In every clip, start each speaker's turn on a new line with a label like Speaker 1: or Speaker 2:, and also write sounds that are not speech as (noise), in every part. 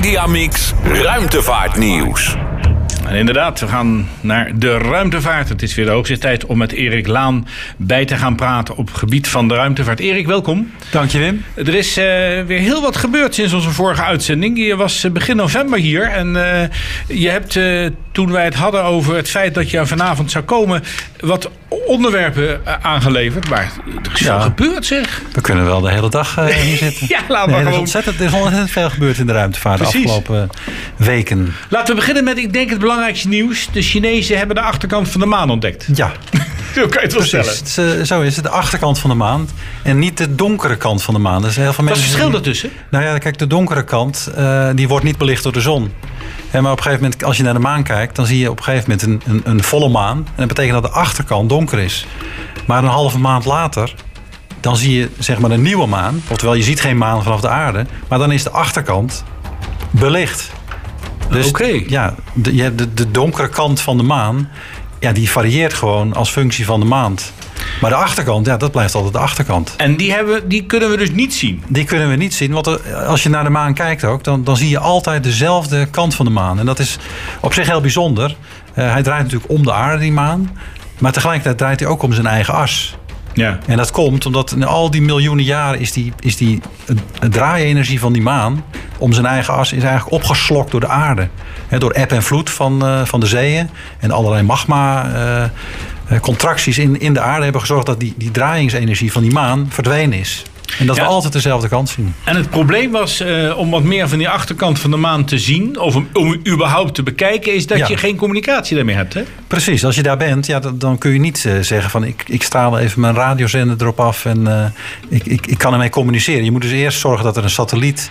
Speaker 1: Mediamix Ruimtevaartnieuws.
Speaker 2: En inderdaad, we gaan naar de ruimtevaart. Het is weer de hoogste tijd om met Erik Laan bij te gaan praten op het gebied van de ruimtevaart. Erik, welkom.
Speaker 3: Dank je, Wim.
Speaker 2: Er is uh, weer heel wat gebeurd sinds onze vorige uitzending. Je was eh, begin november hier en uh, je hebt uh, toen wij het hadden over het feit dat je vanavond zou komen, wat onderwerpen aangeleverd. Maar er is ja. veel gebeurd, zeg.
Speaker 3: We kunnen wel de hele dag hier (laughs) zitten.
Speaker 2: ja, we nee,
Speaker 3: gewoon. Er is, ontzettend, er is ontzettend veel gebeurd in de ruimtevaart Precies. de afgelopen weken.
Speaker 2: Laten we beginnen met, ik denk, het belangrijkste nieuws. De Chinezen hebben de achterkant van de maan ontdekt.
Speaker 3: Ja. (laughs)
Speaker 2: Zo kan je het wel stellen.
Speaker 3: Zo is het, de achterkant van de maan. En niet de donkere kant van de maan. Er zijn heel veel
Speaker 2: Wat
Speaker 3: is
Speaker 2: het verschil ertussen?
Speaker 3: Nou ja, kijk, de donkere kant, uh, die wordt niet belicht door de zon. En maar op een gegeven moment, als je naar de maan kijkt, dan zie je op een gegeven moment een, een, een volle maan. En dat betekent dat de achterkant donker is. Maar een halve maand later, dan zie je zeg maar een nieuwe maan. Oftewel, je ziet geen maan vanaf de aarde. Maar dan is de achterkant belicht.
Speaker 2: Dus okay.
Speaker 3: ja, de, je hebt de, de donkere kant van de maan, ja, die varieert gewoon als functie van de maand. Maar de achterkant, ja, dat blijft altijd de achterkant.
Speaker 2: En die, hebben, die kunnen we dus niet zien?
Speaker 3: Die kunnen we niet zien, want als je naar de maan kijkt ook... dan, dan zie je altijd dezelfde kant van de maan. En dat is op zich heel bijzonder. Uh, hij draait natuurlijk om de aarde, die maan. Maar tegelijkertijd draait hij ook om zijn eigen as.
Speaker 2: Ja.
Speaker 3: En dat komt omdat in al die miljoenen jaren is die, is die draaienergie van die maan om zijn eigen as is eigenlijk opgeslokt door de aarde. Door eb en vloed van, uh, van de zeeën en allerlei magma. Uh, contracties in, in de aarde hebben gezorgd dat die, die draaiingsenergie van die maan verdwenen is. En dat ja. we altijd dezelfde kant zien.
Speaker 2: En het probleem was uh, om wat meer van die achterkant van de maan te zien, of om, om überhaupt te bekijken, is dat ja. je geen communicatie daarmee hebt. Hè?
Speaker 3: Precies, als je daar bent, ja, dan, dan kun je niet uh, zeggen van ik, ik straal even mijn radiozender erop af en uh, ik, ik, ik kan ermee communiceren. Je moet dus eerst zorgen dat er een satelliet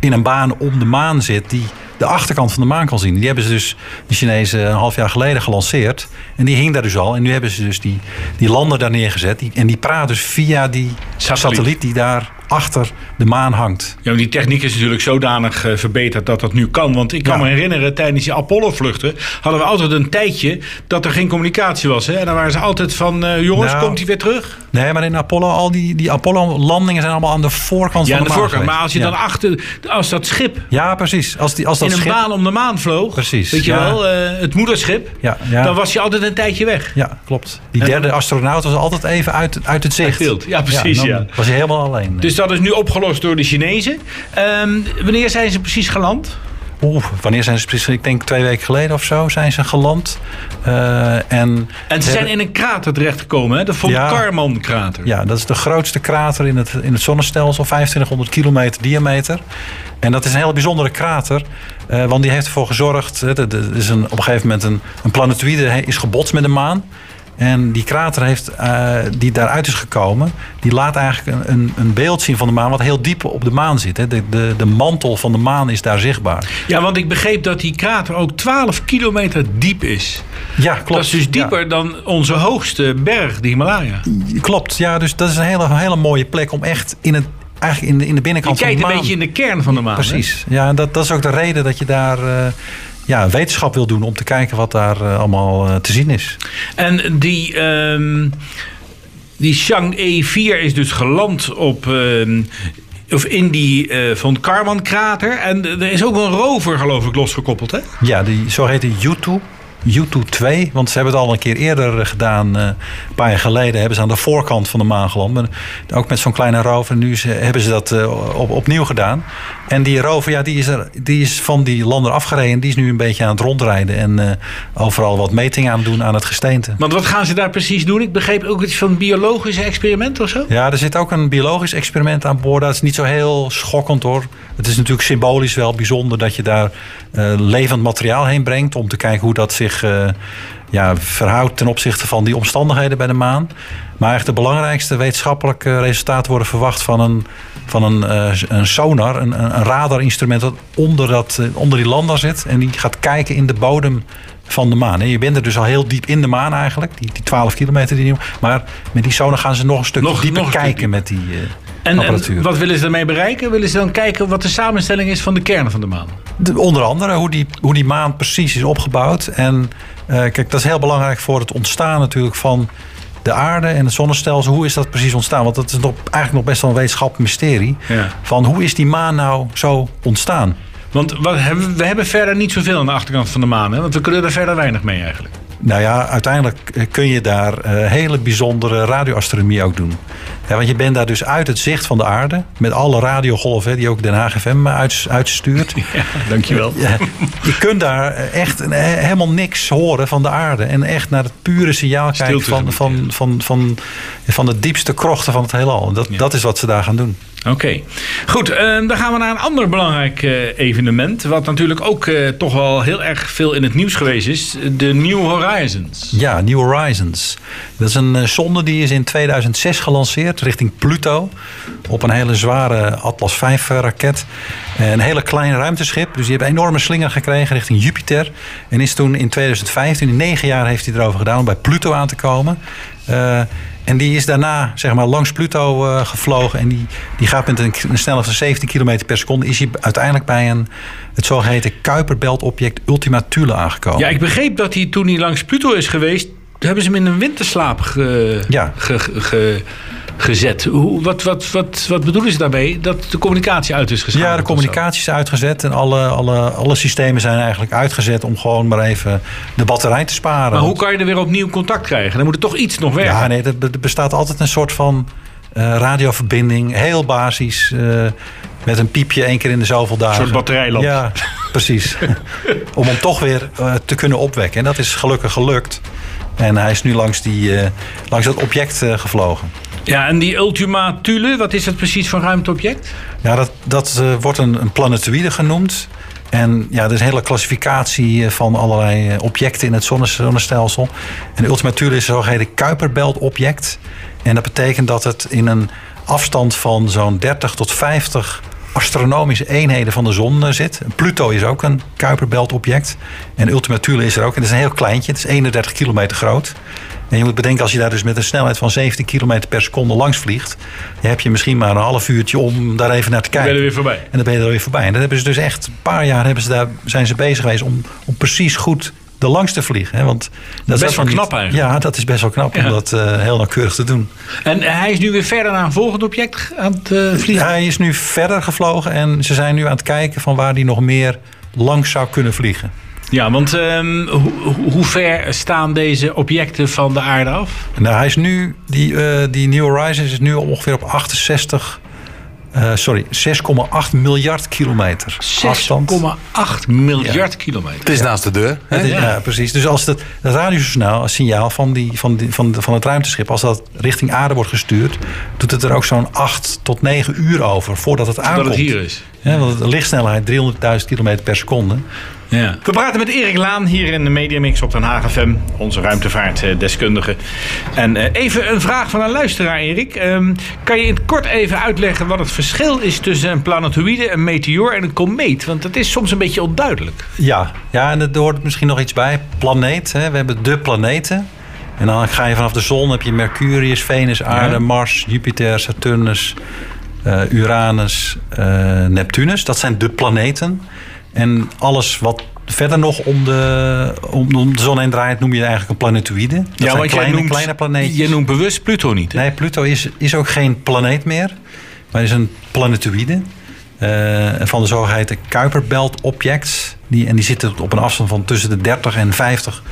Speaker 3: in een baan om de maan zit die de achterkant van de maan kan zien. Die hebben ze dus, de Chinezen, een half jaar geleden gelanceerd. En die hing daar dus al. En nu hebben ze dus die, die lander daar neergezet. Die, en die praat dus via die satelliet, satelliet die daar achter de maan hangt.
Speaker 2: Ja, die techniek is natuurlijk zodanig uh, verbeterd dat dat nu kan. Want ik kan ja. me herinneren, tijdens die Apollo-vluchten hadden we altijd een tijdje dat er geen communicatie was. Hè? En dan waren ze altijd van, uh, jongens, nou, komt hij weer terug?
Speaker 3: Nee, maar in Apollo, al die, die Apollo-landingen zijn allemaal aan de voorkant
Speaker 2: ja,
Speaker 3: van de,
Speaker 2: de
Speaker 3: maan
Speaker 2: voorkant. Maar als je ja. dan achter, als dat schip...
Speaker 3: Ja, precies. Als die, als dat
Speaker 2: in een
Speaker 3: schip...
Speaker 2: baan om de maan vloog,
Speaker 3: precies.
Speaker 2: weet je
Speaker 3: ja.
Speaker 2: wel, uh, het moederschip,
Speaker 3: ja, ja.
Speaker 2: dan was je altijd een tijdje weg.
Speaker 3: Ja, klopt. Die derde astronaut was altijd even uit, uit het zicht.
Speaker 2: Beeld. Ja, precies. Ja,
Speaker 3: was hij helemaal alleen.
Speaker 2: Dus dat is nu opgelost door de Chinezen. Um, wanneer zijn ze precies geland?
Speaker 3: Oeh, wanneer zijn ze precies? Ik denk twee weken geleden of zo zijn ze geland. Uh, en,
Speaker 2: en ze zijn in een krater terechtgekomen, hè? de Von ja, krater.
Speaker 3: Ja, dat is de grootste krater in het, in het zonnestelsel, 2500 kilometer diameter. En dat is een hele bijzondere krater, uh, want die heeft ervoor gezorgd. Er is een, op een gegeven moment een, een planetoïde is gebotst met de maan. En die krater heeft, uh, die daaruit is gekomen, die laat eigenlijk een, een beeld zien van de maan wat heel diep op de maan zit. Hè. De, de, de mantel van de maan is daar zichtbaar.
Speaker 2: Ja, want ik begreep dat die krater ook 12 kilometer diep is.
Speaker 3: Ja, klopt.
Speaker 2: Dat is dus dieper ja. dan onze hoogste berg, de Himalaya.
Speaker 3: Klopt, ja, dus dat is een hele, hele mooie plek om echt in het eigenlijk in de, in de binnenkant
Speaker 2: je
Speaker 3: van de maan.
Speaker 2: kijkt een beetje in de kern van de maan.
Speaker 3: Precies.
Speaker 2: Hè?
Speaker 3: Ja, en dat, dat is ook de reden dat je daar uh, ja, wetenschap wil doen om te kijken wat daar uh, allemaal uh, te zien is.
Speaker 2: En die. Um, die Chang'e 4 is dus geland op. Um, of in die uh, Von Karman-krater. En er is ook een rover, geloof ik, losgekoppeld, hè?
Speaker 3: Ja, die zo heet de YouTube. U2 2, want ze hebben het al een keer eerder gedaan. Uh, een paar jaar geleden hebben ze aan de voorkant van de maan geland. Maar ook met zo'n kleine rover. Nu ze, hebben ze dat uh, op, opnieuw gedaan. En die rover, ja, die is, er, die is van die lander afgereden. Die is nu een beetje aan het rondrijden. En uh, overal wat metingen aan het doen aan het gesteente.
Speaker 2: Want wat gaan ze daar precies doen? Ik begreep ook iets van biologische experiment of zo?
Speaker 3: Ja, er zit ook een biologisch experiment aan boord. Dat is niet zo heel schokkend hoor. Het is natuurlijk symbolisch wel bijzonder dat je daar uh, levend materiaal heen brengt. Om te kijken hoe dat zich uh, ja, verhoudt ten opzichte van die omstandigheden bij de maan. Maar echt de belangrijkste wetenschappelijke resultaten worden verwacht van een, van een, uh, een sonar, een, een radarinstrument dat onder, dat, onder die lander zit. En die gaat kijken in de bodem van de maan. En je bent er dus al heel diep in de maan eigenlijk, die, die 12 kilometer. Die, maar met die sonar gaan ze nog een stuk
Speaker 2: nog,
Speaker 3: dieper
Speaker 2: nog
Speaker 3: kijken met die uh,
Speaker 2: en, wat willen ze daarmee bereiken? Willen ze dan kijken wat de samenstelling is van de kern van de maan?
Speaker 3: De, onder andere hoe die, hoe die maan precies is opgebouwd. En uh, kijk, dat is heel belangrijk voor het ontstaan natuurlijk van de aarde en het zonnestelsel. Hoe is dat precies ontstaan? Want dat is nog, eigenlijk nog best wel een wetenschappelijk mysterie.
Speaker 2: Ja.
Speaker 3: Van hoe is die maan nou zo ontstaan?
Speaker 2: Want wat we hebben verder niet zoveel aan de achterkant van de maan. Hè? Want we kunnen er verder weinig mee eigenlijk.
Speaker 3: Nou ja, uiteindelijk eh, kun je daar uh, hele bijzondere radioastronomie ook doen. Ja, want je bent daar dus uit het zicht van de aarde. Met alle radiogolven die ook Den Haag FM uit, uitstuurt. (laughs)
Speaker 2: Ja, dankjewel. Ja,
Speaker 3: je kunt daar echt helemaal niks horen van de aarde. En echt naar het pure signaal kijken van, van, van, van, van, de diepste krochten van het heelal. Dat, dat is wat ze daar gaan doen.
Speaker 2: Oké, goed. Uh, dan gaan we naar een ander belangrijk uh, evenement. Wat natuurlijk ook uh, toch wel heel erg veel in het nieuws geweest is. De New Horizons.
Speaker 3: Ja, New Horizons. Dat is een zonde die is in 2006 gelanceerd richting Pluto. Op een hele zware Atlas V raket. Een hele klein ruimteschip. Dus die heeft een enorme slinger gekregen richting Jupiter. En is toen in 2015, in negen jaar heeft hij erover gedaan om bij Pluto aan te komen. En die is daarna zeg maar, langs Pluto uh, gevlogen. En die, die gaat met een, een snelheid van 17 km per seconde. Is hij uiteindelijk bij een, het zogeheten Kuiperbelt-object Ultima Thule aangekomen.
Speaker 2: Ja, ik begreep dat hij toen hij langs Pluto is geweest. hebben ze hem in een winterslaap ge, ja. ge, ge, gezet. Hoe, wat, wat, wat, wat bedoelen ze daarmee? Dat de communicatie uit is gezet?
Speaker 3: Ja, de communicatie is uitgezet. En alle, alle, alle systemen zijn eigenlijk uitgezet om gewoon maar even de batterij te sparen.
Speaker 2: Maar hoe kan je er weer opnieuw contact krijgen? Dan moet er toch iets nog werken.
Speaker 3: Ja, nee, er bestaat altijd een soort van uh, radioverbinding. Heel basis. Uh, met een piepje één keer in de zoveel dagen.
Speaker 2: Een soort batterijlamp.
Speaker 3: Ja, precies. (laughs) om hem toch weer uh, te kunnen opwekken. En dat is gelukkig gelukt. En hij is nu langs, die, langs dat object gevlogen.
Speaker 2: Ja, en die Ultima Thule, wat is dat precies voor ruimteobject?
Speaker 3: Ja, dat, dat uh, wordt een, een planetoïde genoemd. En ja, er is een hele klassificatie eh, van allerlei eh, objecten in het zonnestelsel. En Ultima Thule is een zogeheten Kuiperbelt-object. En dat betekent dat het in een afstand van zo'n 30 tot 50 astronomische eenheden van de zon zit. Pluto is ook een Kuiperbelt-object. En Ultima Thule is er ook. En het is een heel kleintje. Het is 31 kilometer groot. En je moet bedenken, als je daar dus met een snelheid van 17 km per seconde langs vliegt, dan heb je misschien maar een half uurtje om daar even naar te kijken.
Speaker 2: Dan ben je er weer voorbij.
Speaker 3: En dan ben je er weer voorbij. En dat hebben ze dus echt een paar jaar hebben ze daar, zijn ze bezig geweest om, om precies goed de langs te vliegen. Hè? Want
Speaker 2: dat is best wel knap eigenlijk.
Speaker 3: Ja, dat is best wel knap om dat uh, heel nauwkeurig te doen.
Speaker 2: En hij is nu weer verder naar een volgend object aan het uh, vliegen?
Speaker 3: Hij is nu verder gevlogen en ze zijn nu aan het kijken van waar hij nog meer langs zou kunnen vliegen.
Speaker 2: Ja, want um, ho hoe ver staan deze objecten van de aarde af?
Speaker 3: Nou, hij is nu, die, uh, die New Horizons is nu ongeveer op 68 uh, sorry, 6,8 miljard kilometer
Speaker 2: 6,8 miljard ja. kilometer.
Speaker 4: Het is naast de deur.
Speaker 3: Hè? Ja. ja. precies. Dus als het, het radiosignaal, signaal van, die, van, die, van, van het ruimteschip, als dat richting aarde wordt gestuurd, doet het er ook zo'n 8 tot 9 uur over voordat het aankomt.
Speaker 2: Dat het hier is.
Speaker 3: Ja, want de lichtsnelheid 300.000 kilometer per seconde.
Speaker 2: Ja. We praten met Erik Laan hier in de Mediamix op Den Haag FM, onze ruimtevaartdeskundige. En even een vraag van een luisteraar, Erik. Um, kan je in het kort even uitleggen wat het verschil is tussen een planetoïde, een meteoor en een komeet? Want dat is soms een beetje onduidelijk.
Speaker 3: Ja, ja en er hoort misschien nog iets bij. Planeet, hè. we hebben de planeten. En dan ga je vanaf de zon, heb je Mercurius, Venus, Aarde, ja. Mars, Jupiter, Saturnus, uh, Uranus, uh, Neptunus. Dat zijn de planeten. En alles wat verder nog om de, om, om de zon heen draait, noem je eigenlijk een planetoïde. Dat
Speaker 2: ja,
Speaker 3: zijn
Speaker 2: kleine,
Speaker 3: noemt, kleine planeetjes.
Speaker 2: Je noemt bewust Pluto niet. Hè?
Speaker 3: Nee, Pluto is, is ook geen planeet meer, maar is een planetoïde. Uh, van de zogeheten Kuiperbelt-objects. Die, en die zitten op een afstand van tussen de 30 en 50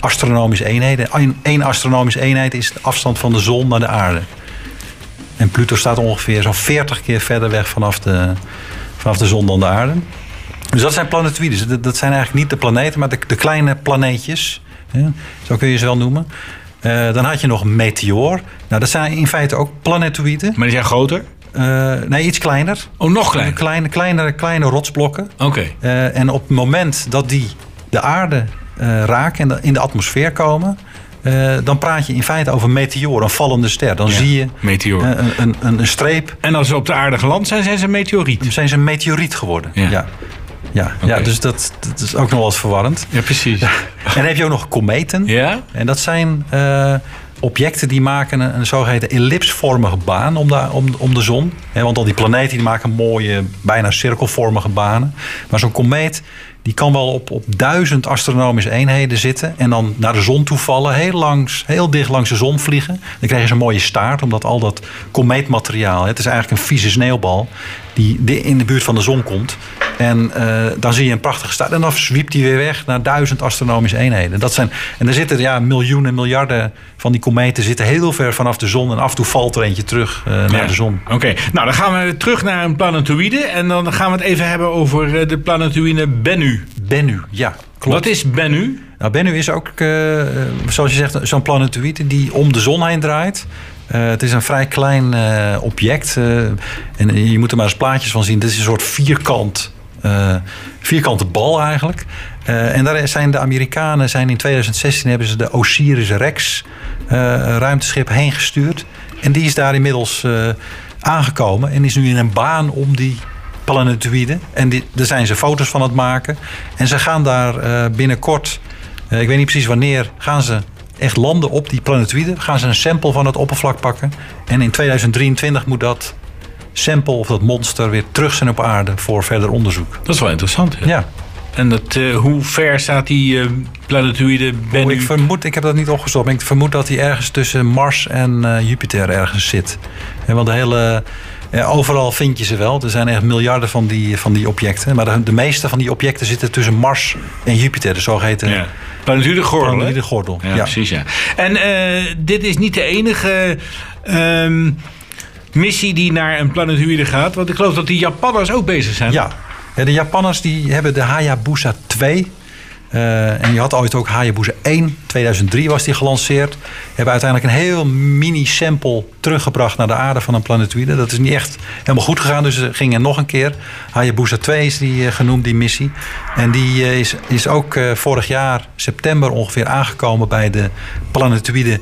Speaker 3: astronomische eenheden. Eén astronomische eenheid is de afstand van de zon naar de aarde. En Pluto staat ongeveer zo'n 40 keer verder weg vanaf de, vanaf de zon dan de aarde. Dus dat zijn planetoïdes. Dat zijn eigenlijk niet de planeten, maar de, de kleine planeetjes. Zo kun je ze wel noemen. Uh, dan had je nog een meteoor. Nou, dat zijn in feite ook planetoïden.
Speaker 2: Maar die zijn groter?
Speaker 3: Uh, nee, iets kleiner.
Speaker 2: Oh, nog kleiner?
Speaker 3: Kleine, kleine, kleine rotsblokken.
Speaker 2: Oké. Okay.
Speaker 3: Uh, en op het moment dat die de aarde raken en in de atmosfeer komen... Uh, dan praat je in feite over meteoor, een vallende ster. Dan ja, zie je
Speaker 2: meteoor.
Speaker 3: Uh, een, een, een, streep.
Speaker 2: En als ze op de aarde geland zijn, zijn ze een meteoriet.
Speaker 3: Dan zijn ze een meteoriet geworden. Ja. ja. Ja, okay. ja dus dat, dat, is ook nog wel eens verwarrend.
Speaker 2: Ja, precies.
Speaker 3: en dan heb je ook nog kometen.
Speaker 2: Ja?
Speaker 3: En dat zijn uh, objecten die maken een, een zogeheten ellipsvormige baan om de, om, om de zon. Want al die planeten die maken mooie, bijna cirkelvormige banen. Maar zo'n komeet die kan wel op, op duizend astronomische eenheden zitten. En dan naar de zon toe vallen. Heel, langs, heel dicht langs de zon vliegen. Dan krijg je een mooie staart. Omdat al dat komeetmateriaal. Het is eigenlijk een vieze sneeuwbal. Die in de buurt van de zon komt. En uh, dan zie je een prachtige staart. En dan zwiept die weer weg naar duizend astronomische eenheden. Dat zijn, en er zitten ja, miljoenen, miljarden van die kometen zitten heel ver vanaf de zon. En af en toe valt er eentje terug uh, naar de zon.
Speaker 2: Oké, nou dan gaan we terug naar een planetoïde. En dan gaan we het even hebben over eh, de planetoïde Bennu.
Speaker 3: Bennu, ja. Klopt.
Speaker 2: Wat is Bennu?
Speaker 3: Nou, Bennu is ook, uh, zoals je zegt, zo'n planetoïde die om de zon heen draait. Uh, het is een vrij klein uh, object. en je moet er maar eens plaatjes van zien. Dit is een soort vierkant vierkante bal eigenlijk. En daar zijn de Amerikanen zijn in 2016 hebben ze de Osiris Rex ruimteschip heen gestuurd. En die is daar inmiddels aangekomen en is nu in een baan om die planetoïde. En die, daar zijn ze foto's van het maken. En ze gaan daar binnenkort, ik weet niet precies wanneer, gaan ze echt landen op die planetoïde. Gaan ze een sample van het oppervlak pakken. En in 2023 moet dat sample of dat monster weer terug zijn op aarde voor verder onderzoek.
Speaker 2: Dat is wel interessant.
Speaker 3: Ja.
Speaker 2: En dat, uh, hoe ver staat die uh, planetoïde Bennu?
Speaker 3: ik vermoed, ik heb dat niet opgezocht, maar ik vermoed dat hij ergens tussen Mars en uh, Jupiter ergens zit. En want de hele, overal vind je ze wel. Er zijn echt miljarden van die, van die objecten. Maar de, de meeste van die objecten zitten tussen Mars en Jupiter, de zogeheten ja.
Speaker 2: planetoïde gordel.
Speaker 3: Planetoïde gordel.
Speaker 2: Ja, ja, precies. Ja. En dit is niet de enige. Um, missie die naar een planetoïde gaat? Want ik geloof dat die Japanners ook bezig zijn.
Speaker 3: Ja, de Japanners die hebben de Hayabusa 2. Uh, en je had ooit ook Hayabusa 1, 2003 was die gelanceerd. Hebben uiteindelijk een heel mini sample teruggebracht naar de aarde van een planetoïde. Dat is niet echt helemaal goed gegaan, dus ze gingen nog een keer. Hayabusa 2 is die uh, genoemd, die missie. En die uh, is, is ook vorig jaar, september ongeveer, aangekomen bij de planetoïde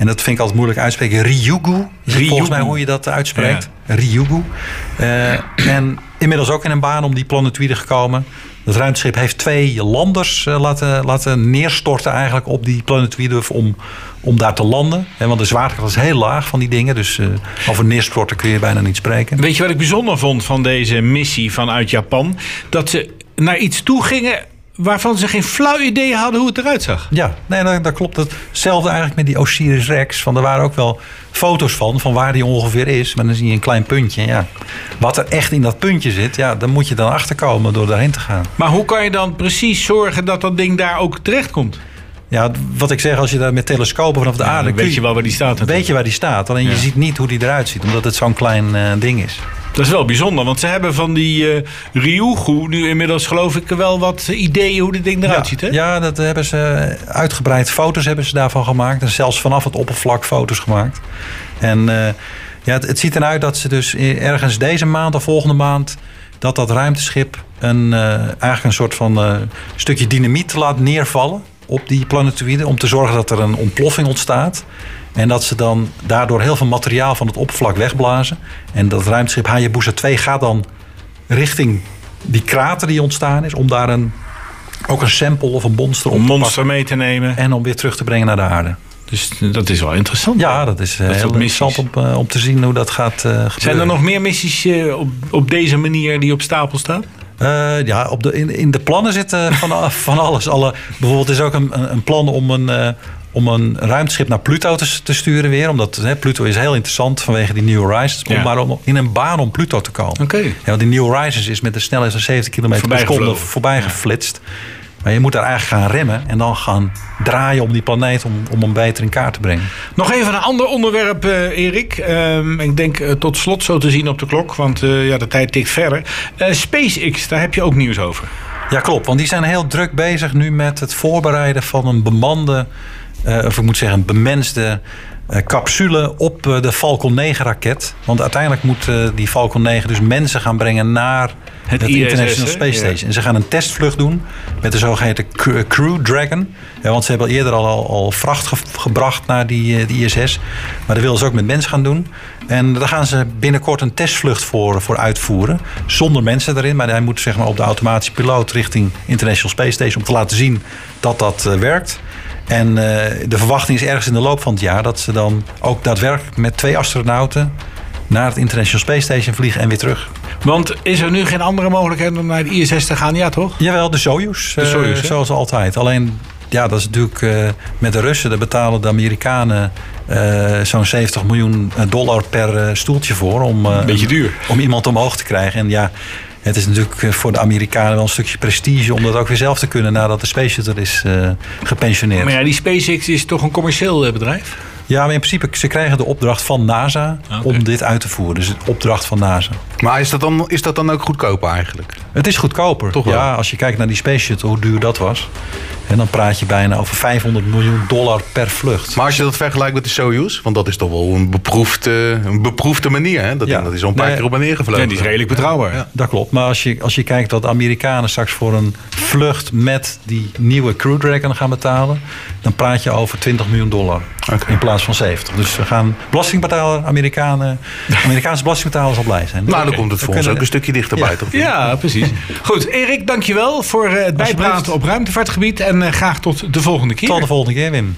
Speaker 3: en dat vind ik altijd moeilijk uitspreken. Ryugu is volgens mij hoe je dat uitspreekt. Ja. Ryugu. En inmiddels ook in een baan om die planetoïde gekomen. Het ruimteschip heeft twee landers uh, laten, laten neerstorten eigenlijk op die planetoïde om, om daar te landen. En want de zwaartekracht is heel laag van die dingen. Dus uh, over neerstorten kun je bijna niet spreken.
Speaker 2: Weet je wat ik bijzonder vond van deze missie vanuit Japan? Dat ze naar iets toe gingen waarvan ze geen flauw idee hadden hoe het eruit zag.
Speaker 3: Ja, nee, dat klopt. Hetzelfde eigenlijk met die Osiris Rex. Van, er waren ook wel foto's van, van waar die ongeveer is. Maar dan zie je een klein puntje. Ja. Wat er echt in dat puntje zit, ja, dan moet je dan achterkomen door daarheen te gaan.
Speaker 2: Maar hoe kan je dan precies zorgen dat dat ding daar ook terecht komt?
Speaker 3: Ja, wat ik zeg, als je daar met telescopen vanaf de ja, aarde...
Speaker 2: weet je wel waar die staat.
Speaker 3: Weet je waar die staat. Alleen je ziet niet hoe die eruit ziet, omdat het zo'n klein uh, ding is.
Speaker 2: Dat is wel bijzonder, want ze hebben van die uh, Ryugu nu inmiddels geloof ik wel wat ideeën hoe dit ding eruit ziet. Hè?
Speaker 3: Ja, dat hebben ze uitgebreid foto's hebben ze daarvan gemaakt. En zelfs vanaf het oppervlak foto's gemaakt. En uh, ja, het, het, ziet eruit dat ze dus ergens deze maand of volgende maand... dat dat ruimteschip een, uh, eigenlijk een soort van stukje dynamiet laat neervallen op die planetoïde... om te zorgen dat er een ontploffing ontstaat... En dat ze dan daardoor heel veel materiaal van het oppervlak wegblazen. En dat ruimteschip Hayabusa 2 gaat dan richting die krater die ontstaan is... om daar een, ook een sample of een monster
Speaker 2: op te monster mee te nemen.
Speaker 3: En om weer terug te brengen naar de aarde.
Speaker 2: Dus dat is wel interessant.
Speaker 3: Ja, dat is, dat heel interessant om, uh, om te zien hoe dat gaat uh, gebeuren.
Speaker 2: Zijn er nog meer missies uh, op, op deze manier die op stapel staan?
Speaker 3: Ja, op de, in, in de plannen zit van, (laughs) van alles. Alle, bijvoorbeeld is ook een, een plan om een, om een ruimteschip naar Pluto te, te sturen weer. Omdat hè, Pluto is heel interessant vanwege die New Horizons. Om maar om, in een baan om Pluto te komen.
Speaker 2: Okay.
Speaker 3: Ja, want die New Horizons is met de snelheid van 70 km per seconde voorbij geflitst. Maar je moet daar eigenlijk gaan remmen en dan gaan draaien om die planeet om, om hem beter in kaart te brengen.
Speaker 2: Nog even een ander onderwerp, uh, Erik. Uh, ik denk uh, tot slot zo te zien op de klok, want eh, ja, de tijd tikt verder. SpaceX, daar heb je ook nieuws over.
Speaker 3: Ja, klopt. Want die zijn heel druk bezig nu met het voorbereiden van een bemande of ik moet zeggen, een bemenste capsule op uh, de Falcon 9 raket. Want uiteindelijk moet die Falcon 9 dus mensen gaan brengen naar het, het International Space Station. Ja. En ze gaan een testvlucht doen met de zogeheten Crew Dragon. Ja, want ze hebben eerder al, al vracht ge gebracht naar die, die ISS. Maar dat willen ze ook met mensen gaan doen. En daar gaan ze binnenkort een testvlucht voor, voor uitvoeren. Zonder mensen erin. Maar hij moet zeg maar, op de automatische piloot richting International Space Station... om te laten zien dat dat werkt. En uh, de verwachting is ergens in de loop van het jaar dat ze dan ook daadwerkelijk met twee astronauten naar het International Space Station vliegen en weer terug.
Speaker 2: Want is er nu geen andere mogelijkheid om naar de ISS te gaan? Ja, toch?
Speaker 3: Jawel, de Soyuz.
Speaker 2: De Soyuz,
Speaker 3: eh,
Speaker 2: hè?
Speaker 3: zoals altijd. Alleen, ja, dat is natuurlijk eh, met de Russen, daar betalen de Amerikanen eh, zo'n 70 miljoen dollar per eh, stoeltje voor. Om, eh,
Speaker 2: Beetje duur.
Speaker 3: Om iemand omhoog te krijgen. En ja, het is natuurlijk eh, voor de Amerikanen wel een stukje prestige om dat ook weer zelf te kunnen nadat de Space Shuttle is eh, gepensioneerd.
Speaker 2: Maar ja, die SpaceX is toch een commercieel eh, bedrijf?
Speaker 3: Ja, maar in principe, ze krijgen de opdracht van NASA
Speaker 2: Ah,
Speaker 3: om dit uit te voeren. Dus de opdracht van NASA.
Speaker 4: Maar is dat, dan, is dat dan ook goedkoper eigenlijk?
Speaker 3: Het is goedkoper.
Speaker 4: Toch wel?
Speaker 3: Ja, als je kijkt naar die Space Shuttle, hoe duur dat was. En dan praat je bijna over 500 miljoen dollar per vlucht.
Speaker 4: Maar als je dat vergelijkt met de Soyuz, want dat is toch wel een beproefde, een beproefde manier. Hè? Dat,
Speaker 3: Ja.
Speaker 4: dat is al een paar
Speaker 3: Nee.
Speaker 4: keer op en neer gevlogen.
Speaker 2: Ja, die is redelijk betrouwbaar.
Speaker 4: Ja.
Speaker 3: Dat klopt. Maar als je, als je kijkt dat Amerikanen straks voor een vlucht met die nieuwe Crew Dragon gaan betalen, dan praat je over 20 miljoen dollar. In plaats van 70. Dus we gaan belastingbetaler, Amerikanen, Amerikaanse belastingbetaler zal blij zijn.
Speaker 4: Nou, dan komt het voor ons ook een stukje dichterbij,
Speaker 3: Ja.
Speaker 4: toch?
Speaker 2: Ja, precies. Goed, Erik, dankjewel voor eh, het bijpraten op ruimtevaartgebied. En graag tot de volgende keer.
Speaker 3: Tot de volgende keer, Wim.